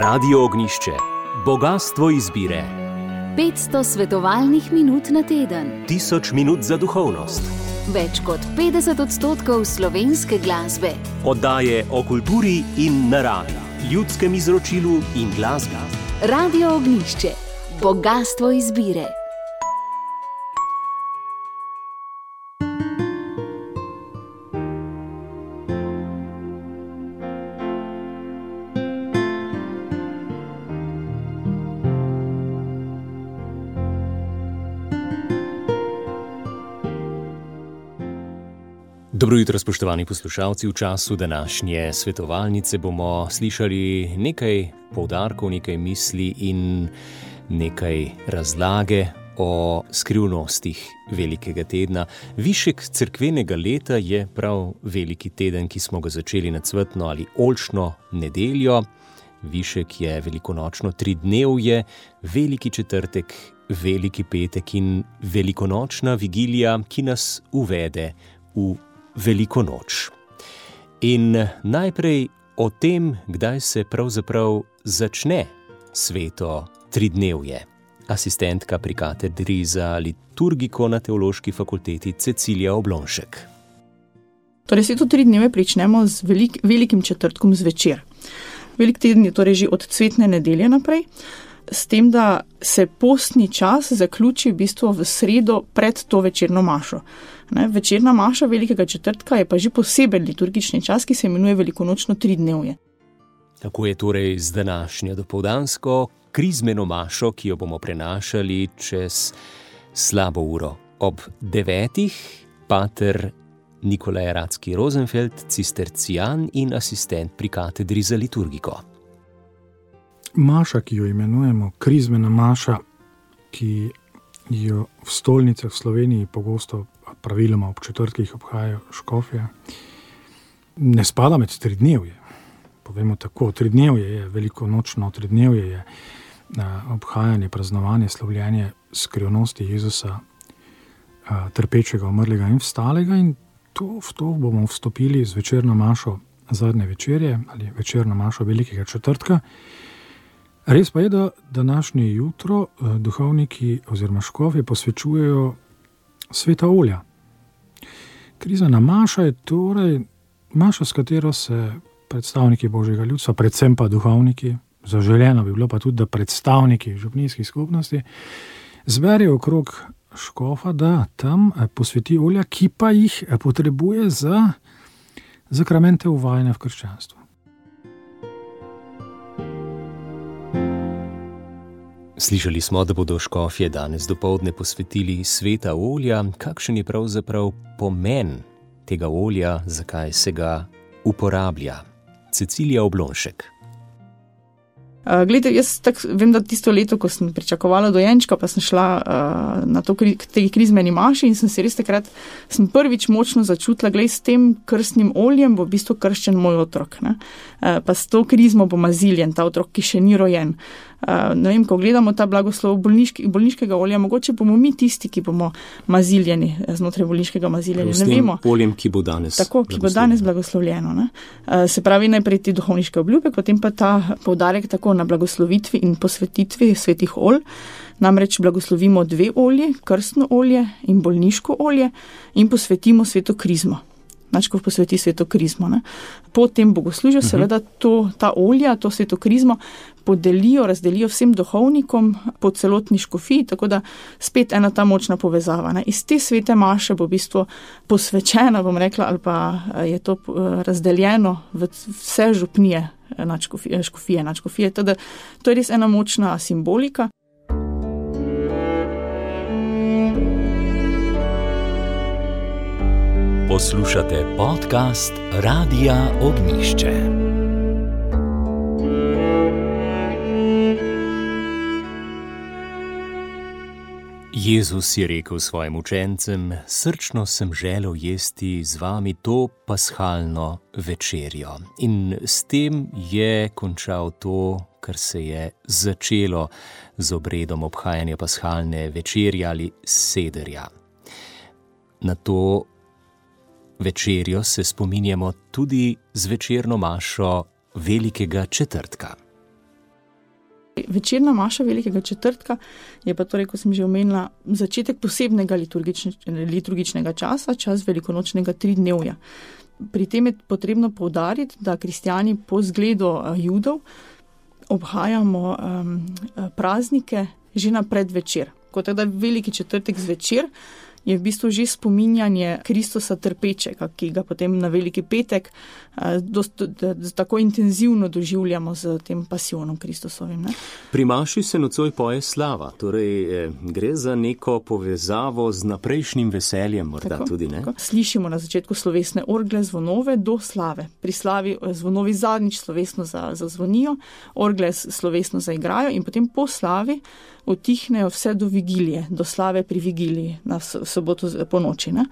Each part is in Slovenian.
Radio Ognišče, bogatstvo izbire. 500 svetovalnih minut na teden, 1000 minut za duhovnost, več kot 50 odstotkov slovenske glasbe. oddaje o kulturi in naravi, ljudskem izročilu in glasbi. Radio Ognišče, bogatstvo izbire. Dobro jutro, spoštovani poslušalci. V času današnje svetovalnice bomo slišali nekaj poudarkov, nekaj misli in nekaj razlage o skrivnostih velikega tedna. Višek crkvenega leta je prav veliki teden, ki smo ga začeli na cvetno ali olčno nedeljo. Višek je velikonočno tridnevje, veliki četrtek, veliki petek in velikonočna vigilija, ki nas uvede veliko noč. In najprej o tem, kdaj se pravzaprav začne sveto tridnevje. Asistentka pri katedri za liturgiko na teološki fakulteti Cecilija Oblonšek. Torej, sveto tri dneve pričnemo z velik, velikim četrtkom zvečer. Velik teden je torej že od cvetne nedelje naprej, s tem, da se postni čas zaključi v bistvu v sredo pred to večerno mašo. Ne, večerna maša velikega četrtka je pa že poseben liturgični čas, ki se imenuje velikonočno tridnevje. Tako je torej z današnjo dopoldansko krizmeno mašo, ki jo bomo prenašali čez slabo uro. Ob devetih pater Nikolaj Radski Rosenfeld, cistercijan in asistent pri katedri za liturgiko. Maša, ki jo imenujemo krizmena maša, ki jo v stolnicah v Sloveniji pogosto, praviloma ob četrtkih obhajajo škofje, ne spada med tri dnevje. Povemo tako, tri dnevje je veliko nočno, tri dnevje je obhajanje, praznovanje, slovljenje skrivnosti Jezusa, trpečega, umrlega in vstalega. In to, v to bomo vstopili z večerno mašo zadnje večerje ali večerno mašo velikega četrtka. Res pa je, da današnje jutro eh, duhovniki oziroma škofi posvečujejo sveta olja. Krizna maša je torej maša, s katero se predstavniki božjega ljudstva, predvsem pa duhovniki, zaželjeno bi bilo pa tudi, da predstavniki župnijskih skupnosti zberejo okrog škofa, da tam eh, posveti olja, ki pa jih eh, potrebuje za zakramente uvajanja v krščanstvo. Slišali smo, da bodo škofje danes dopoledne posvetili sveta olja. Kakšen je pravzaprav pomen tega olja, zakaj se ga uporablja? Cecilija Oblonšek. Uh, glede, jaz tak, vem, da tisto leto, ko sem pričakovala dojenčka, pa sem šla uh, na to kri, tej krizmeni maši in sem se res takrat sem prvič močno začutila, da s tem krstnim oljem bo v bistvu krščen moj otrok. Uh, pa s to krizmo bo maziljen ta otrok, ki še ni rojen. Uh, ne vem, ko gledamo ta blagoslov bolniški, bolniškega olja, mogoče bomo mi tisti, ki bomo maziljeni znotraj bolniškega maziljenja. Ne vemo. oljem, ki bo danes. Tako, ki bo danes blagoslovljeno. Ne? Eh, Se pravi, najprej ti duhovniške obljube, potem pa ta poudarek tako na blagoslovitvi in posvetitvi svetih olj. Namreč blagoslovimo dve olje, krstno olje in bolniško olje, in posvetimo sveto krizmo. Načkov posveti sveto krizmo. Ne? Po tem bogoslužju, seveda, to, ta olja, to sveto krizmo podelijo, razdelijo vsem duhovnikom po celotni škofiji, tako da spet ena ta močna povezava. Ne? Iz te svete maše bo v bistvu posvečena, bom rekla, ali pa eh, je to eh, razdeljeno v vse župnije eh, nadškofije, škofije, nadškofije. Teda, to je res ena močna simbolika. Poslušate podcast Radia Ognišče. Jezus je rekel svojim učencem: Srčno sem želel jesti z vami to pashalno večerjo. In s tem je končal to, kar se je začelo z obredom obhajanja pashalne večerje ali sederja. Na to večerjo se spominjamo tudi z večerno mašo velikega četrtka. Večerna maša velikega četrtka je pa torej, kot sem že omenila, začetek posebnega liturgične, liturgičnega časa, čas velikonočnega tridnevja. Pri tem je potrebno povdariti, da kristijani po zgledu eh, judov obhajamo um, praznike že na predvečer. Kot da veliki četrtek zvečer je v bistvu že spominjanje Kristusa trpečega, ki ga potem na veliki petek eh, dost, da, da, tako intenzivno doživljamo z tem pasijonom Kristusovim. Ne? Pri Maši se nocoj poje slava, torej eh, gre za neko povezavo z naprejšnjim veseljem, morda tako, tudi ne. Tako. Slišimo na začetku slovesne orgle zvonove do slave. Pri slavi eh, zvonovi zadnjič slovesno zazvonijo, orgle slovesno zaigrajo in potem po slavi utihnejo vse do vigilije, do slave pri vigiliji na soboto po noči. Ne?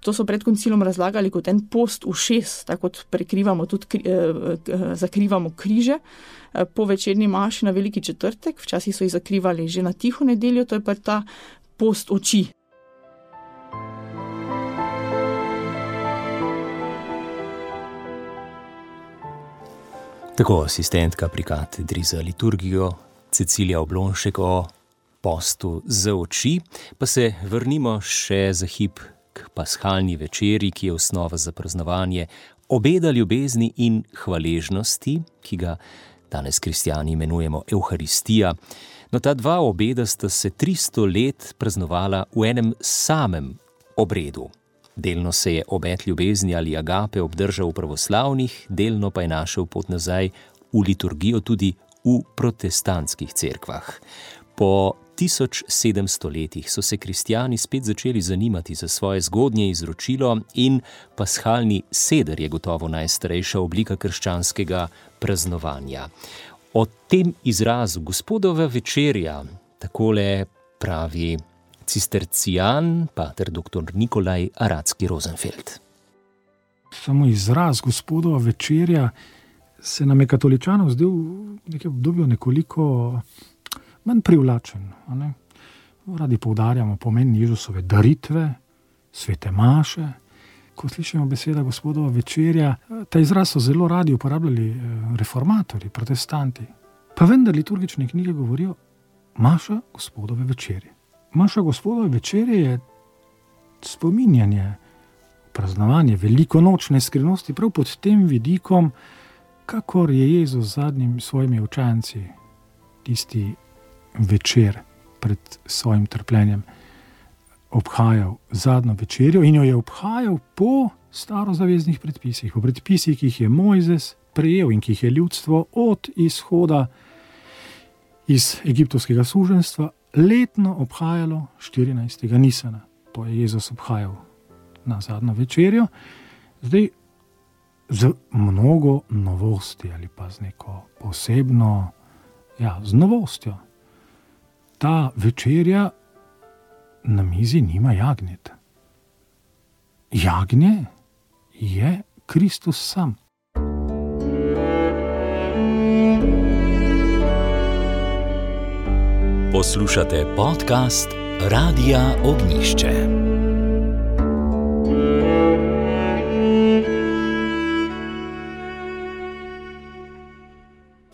To so pred koncilom razlagali kot en post v šest, tako kot prekrivamo tudi, eh, eh, zakrivamo križe eh, po večerni maši na veliki četrtek, včasih so jih zakrivali že na tiho nedeljo, to je pa ta post oči. Tako asistentka pri katedri za liturgijo Cecilija Oblonšek o postu za oči, pa se vrnimo še za hip k paschalni večeri, ki je osnova za praznovanje obeda ljubezni in hvaležnosti, ki ga danes kristijani imenujemo Euharistija. No, ta dva obeda sta se 300 let praznovala v enem samem obredu. Delno se je obet ljubezni ali agape obdržal v pravoslavnih, delno pa je našel pot nazaj v liturgijo tudi v protestantskih cerkvah. Po 1700 letih so se kristijani spet začeli zanimati za svoje zgodnje izročilo, in paschalni seder je gotovo najstarejša oblika krščanskega praznovanja. O tem izrazu gospodova večerja takole pravi cistercijan, pater dr. Nikolaj Aradski Rosenfeld. Samo izraz gospodova večerja se nam je katoličanov zdel v nekem obdobju nekoliko manj privlačen. Radi poudarjamo pomen Jezusove daritve, svete maše. Ko slišimo beseda gospodova večerja, ta izraz so zelo radi uporabljali eh, reformatori, protestanti. Pa vendar liturgične knjige govorijo maša gospodove večerje. Maša gospodove večerje je spominjanje, praznovanje velikonočne skrivnosti, prav pod tem vidikom, kakor je Jezus z zadnjimi svojimi učenci, tisti večer pred svojim trpljenjem, obhajal zadnjo večerjo in jo je obhajal po starozaveznih predpisih, po predpisih, ki jih je Mojzes prejel in ki jih je ljudstvo od izhoda iz egiptovskega suženstva letno obhajalo 14. Nisana. To je Jezus obhajal na zadnjo večerjo. Zdaj, z mnogo novosti ali pa z neko posebno, ja, z novostjo. Ta večerja na mizi nima jagnjeta. Jagnje je Kristus sam. Poslušate podcast Radia Ognišče.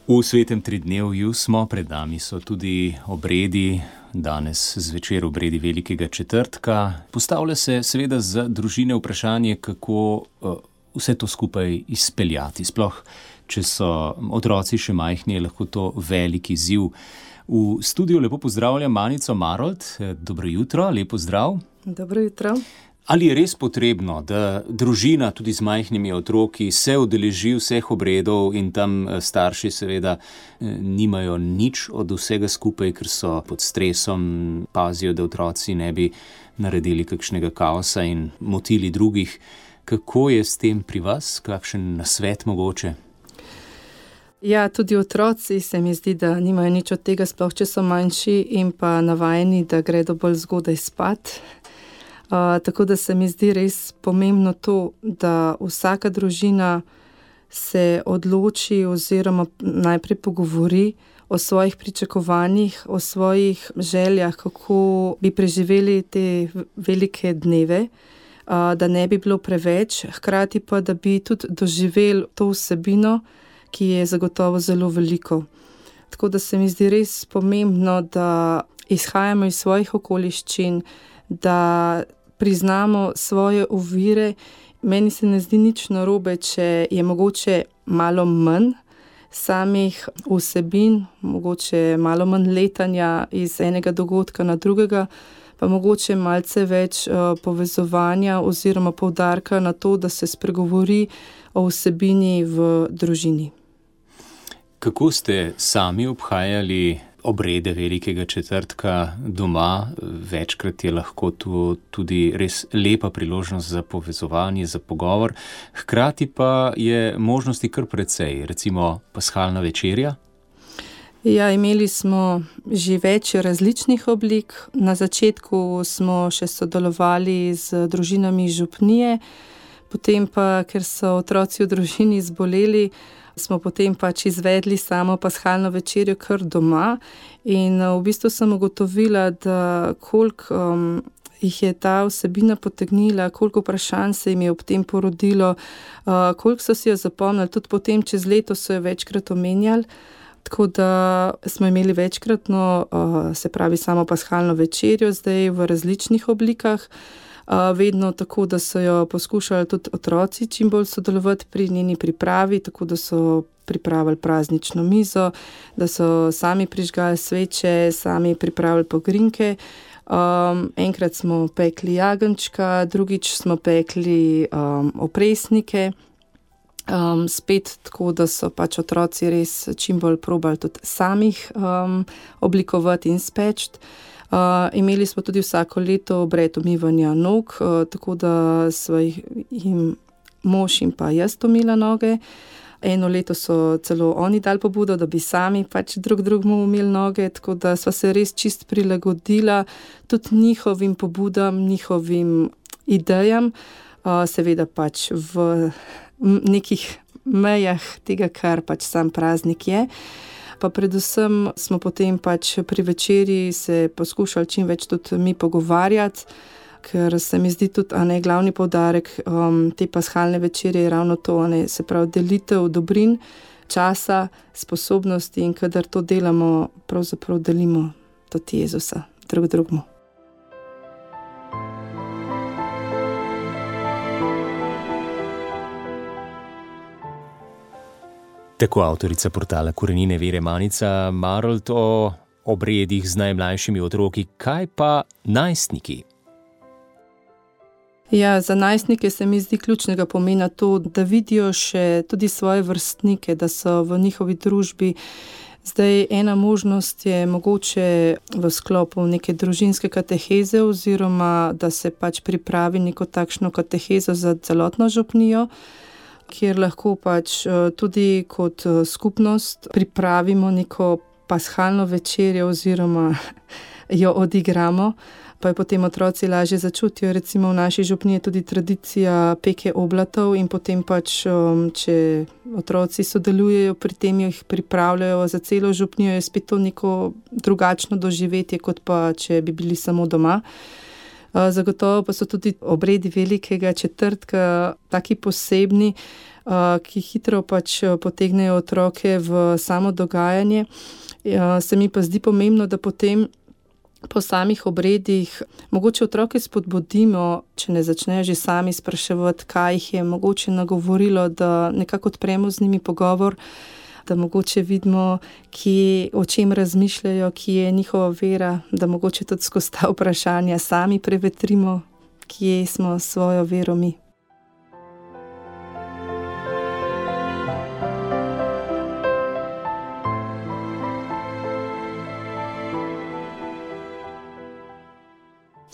V svetem tridnevju smo, pred nami so tudi obredi, danes zvečer obredi Velikega četrtka. Postavlja se seveda za družine vprašanje, kako uh, vse to skupaj izpeljati. Sploh, če so otroci še majhni, je lahko to veliki ziv. V studiu lepo pozdravljam Manico Marold, dobro jutro, lepo zdrav. Dobro jutro. Ali je res potrebno, da družina tudi z majhnimi otroki se udeleži vseh obredov in tam eh, starši seveda eh, nimajo nič od vsega skupaj, ker so pod stresom, pazijo, da otroci ne bi naredili kakšnega kaosa in motili drugih. Kako je s tem pri vas, kakšen nasvet mogoče? Ja, tudi otroci se mi zdi, da nimajo nič od tega, sploh če so manjši in pa navajeni, da gredo bolj zgodaj spat tako da se mi zdi res pomembno to, da vsaka družina se odloči oziroma najprej pogovori o svojih pričakovanjih, o svojih željah, kako bi preživeli te velike dneve, da ne bi bilo preveč, hkrati pa da bi tudi doživeli to vsebino, ki je zagotovo zelo veliko. Tako da se mi zdi res pomembno, da izhajamo iz svojih okoliščin, da priznamo svoje ovire. Meni se ne zdi nič narobe, če je mogoče malo manj samih vsebin, mogoče malo manj letanja iz enega dogodka na drugega, pa mogoče malce več uh, povezovanja oziroma poudarka na to, da se spregovori o vsebini v družini. Kako ste sami obhajali obrede velikega četrtka doma, večkrat je lahko to tudi res lepa priložnost za povezovanje, za pogovor, hkrati pa je možnosti kar precej, recimo paskalna večerja. Ja, imeli smo že več različnih oblik. Na začetku smo še sodelovali z družinami župnije, potem pa, ker so otroci v družini zboleli, smo potem pač izvedli samo pashalno večerjo kar doma. In v bistvu sem ugotovila, da koliko um, jih je ta vsebina potegnila, koliko vprašanj se jim je ob tem porodilo, uh, koliko so si jo zapomnili, tudi potem čez leto so jo večkrat omenjali. Tako da smo imeli večkratno, uh, se pravi, samo pashalno večerjo, zdaj v različnih oblikah vedno tako, da so jo poskušali tudi otroci čim bolj sodelovati pri njeni pripravi, tako da so pripravili praznično mizo, da so sami prižgali sveče, sami pripravili pogrinke. Um, enkrat smo pekli jagenčka, drugič smo pekli um, opresnike. Um, spet tako, da so pač otroci res čim bolj probali tudi samih um, oblikovati in speči. Uh, imeli smo tudi vsako leto obred umivanja nog, uh, tako da so jim mož in pa jaz umila noge. Eno leto so celo oni dali pobudo, da bi sami pač drug drugemu umili noge, tako da smo se res čist prilagodila tudi njihovim pobudam, njihovim idejam, uh, seveda pač v nekih mejah tega, kar pač sam praznik je. Uh, pa predvsem smo potem pač pri večerji se poskušali čim več tudi mi pogovarjati, ker se mi zdi tudi ne, glavni poudarek um, te pashalne večerje je ravno to, ne, se pravi delitev dobrin, časa, sposobnosti in kadar to delamo, pravzaprav delimo tudi Jezusa drug drugemu. Tako avtorica portala Korenine Vere Manica Marold o obredih z najmlajšimi otroki, kaj pa najstniki? Ja, za najstnike se mi zdi ključnega pomena to, da vidijo še tudi svoje vrstnike, da so v njihovi družbi. Zdaj, ena možnost je mogoče v sklopu neke družinske kateheze, oziroma da se pač pripravi neko takšno katehezo za celotno župnijo kjer lahko pač eh, tudi kot eh, skupnost pripravimo neko pashalno večerjo, oziroma jo odigramo, pa jo potem otroci lažje začutijo. Recimo v naši župni je tudi tradicija peke oblatov, in potem pač, um, če otroci sodelujejo pri tem, jih pripravljajo za celo župnijo, je spet to neko drugačno doživetje, kot pa če bi bili samo doma. Zagotovo pa so tudi obredi velikega četrtka taki posebni, ki hitro pač potegnejo otroke v samo dogajanje. Se mi pa zdi pomembno, da potem po samih obredih mogoče otroke spodbudimo, če ne začnejo že sami spraševati, kaj jih je mogoče nagovorilo, da nekako odpremo z njimi pogovor da mogoče vidimo, kje, o čem razmišljajo, kje je njihova vera, da mogoče tudi skozi ta vprašanja sami prevetrimo, kje smo s svojo vero mi.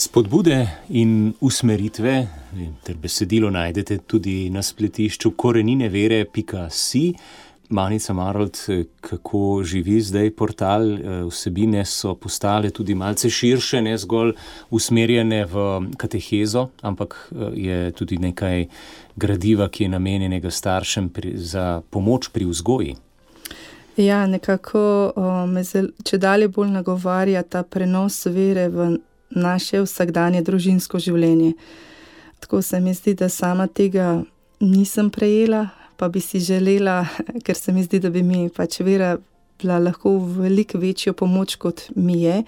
Spodbude in usmeritve, ter besedilo najdete tudi na spletišču koreninevere.si. Manica Marold, kako živi zdaj portal, vsebine so postale tudi malce širše, ne zgolj usmerjene v katehezo, ampak je tudi nekaj gradiva, ki je namenjenega staršem pri, za pomoč pri vzgoji. Ja, nekako me če dalje bolj nagovarja ta prenos vere v naše vsakdanje družinsko življenje. Tako se mi zdi, da sama tega nisem prejela, pa bi si želela, ker se mi zdi, da bi mi pač vera bila lahko veliko večjo pomoč, kot mi je.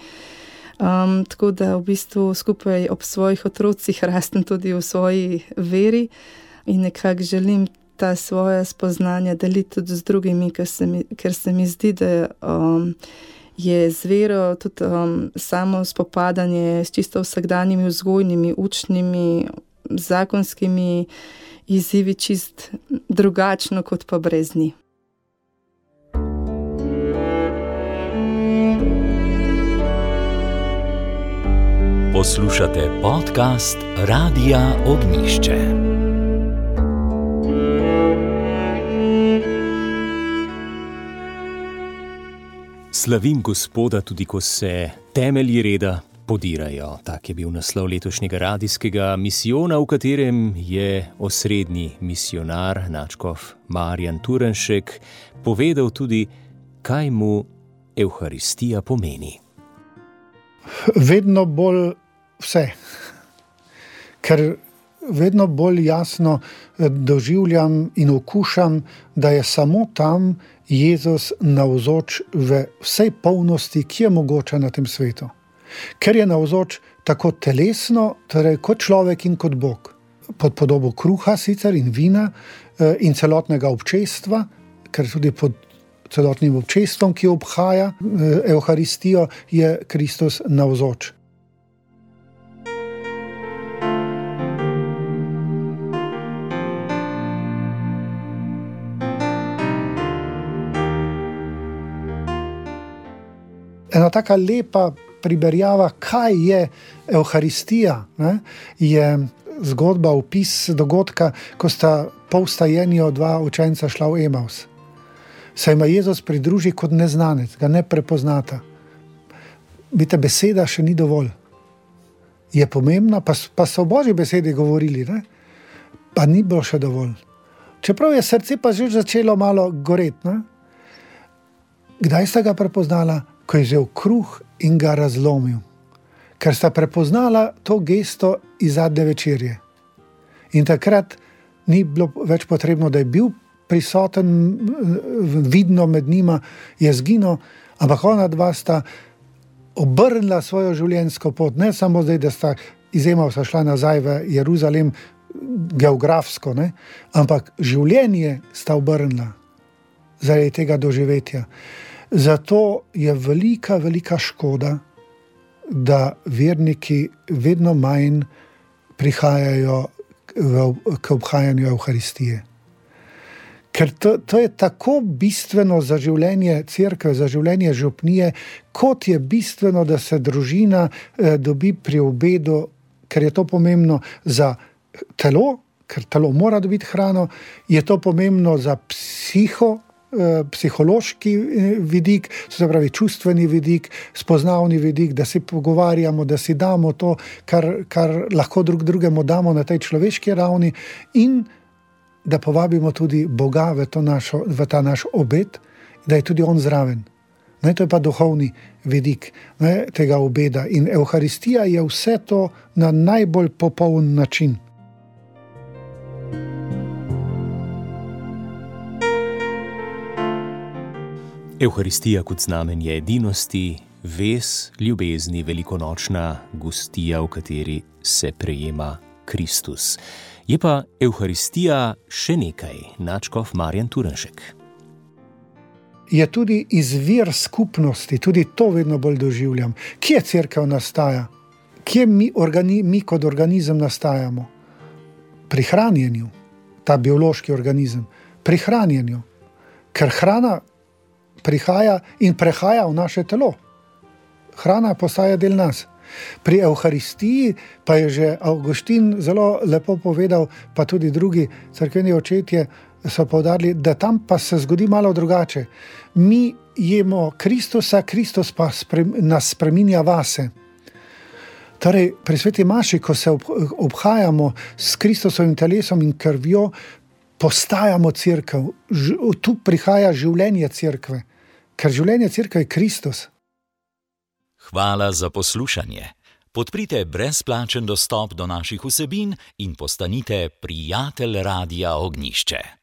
Um, tako da v bistvu skupaj ob svojih otrocih rastem tudi v svoji veri in nekako želim ta svoje spoznanja deliti tudi z drugimi, ker se mi, ker se mi zdi, da um, je z vero tudi um, samo spopadanje s čisto vsakdanjimi vzgojnimi, učnimi, zakonskimi izzivi čist drugačno kot pa brez njih. Poslušate podcast Radia Ognišče. Slavim Gospoda, tudi ko se temelji reda podirajo. Tak je bil naslov letošnjega radijskega misijona, v katerem je osrednji misionar Načkov Marjan Turenšek povedal tudi, kaj mu Euharistija pomeni. Vedno bolj vse. Ker vedno bolj jasno eh, doživljam in okušam, da je samo tam Jezus navzoč v vsej polnosti, ki je mogoče na tem svetu. Ker je navzoč tako telesno, torej kot človek in kot Bog, pod podobo kruha sicer in vina eh, in celotnega občestva, ker tudi pod celotnim občestvom, ki obhaja eh, Euharistijo, je Kristus navzoč. ena tako lepa primerjava, kaj je Euharistija. Ne? Je zgodba, opis dogodka, ko sta pol stajenja dva učenca šla v Emaus. Se jim Jezus pridruži kot neznanec, ga ne prepoznata. Vidite, beseda še ni dovolj. Je pomembna, pa, pa so o božji besedi govorili, ne? pa ni bilo še dovolj. Čeprav je srce pa že začelo malo goreti. Kdaj sta ga prepoznala? Ko je vzel kruh in ga razlomil, ker sta prepoznala to gesto iz zadnje večerje. In takrat ni bilo več potrebno, da je bil prisoten, vidno med njima, je zginil, ampak ona dva sta obrnila svojo življenjsko pot, ne samo zdaj, da sta izjemno šla nazaj v Jeruzalem, geografsko, ne? ampak življenje sta obrnila zaradi tega doživetja. Zato je velika, velika škoda, da verniki vedno manj prihajajo v, k obhajanju Euharistije. Ker to, to je tako bistveno za življenje crkve, za življenje župnije, kot je bistveno, da se družina eh, dobi pri obedu, ker je to pomembno za telo, ker telo mora dobiti hrano, je to pomembno za psiho, psihološki eh, vidik, se pravi čustveni vidik, spoznavni vidik, da se pogovarjamo, da si damo to, kar, kar lahko drug drugemu damo na tej človeški ravni, in da povabimo tudi Boga v, našo, v ta naš obet, da je tudi On zraven. Ne, to je pa duhovni vidik ne, tega obeda. In Euharistija je vse to na najbolj popoln način. Euharistija kot znamenje edinosti, ves, ljubezni, velikonočna gostija, v kateri se prejema Kristus. Je pa Euharistija še nekaj, načkov Marjan Turenšek. Je tudi izvir skupnosti, tudi to vedno bolj doživljam. Kje crkva nastaja, kje mi, organi, mi kot organizem nastajamo? Pri hranjenju, ta biološki organizem, pri hranjenju. Ker hrana prihaja in prehaja v naše telo. Hrana postaja del nas. Pri Euharistiji pa je že Augustin zelo lepo povedal, pa tudi drugi crkveni očetje so povdarjali, da tam pa se zgodi malo drugače. Mi jemo Kristusa, Kristus pa sprem, nas spreminja vase. Torej, pri sveti Maši, ko se obhajamo s Kristusovim telesom in krvjo, postajamo crkva, tu prihaja življenje crkve ker življenje crkve je Kristus. Hvala za poslušanje. Podprite brezplačen dostop do naših vsebin in postanite prijatelj Radia Ognišče.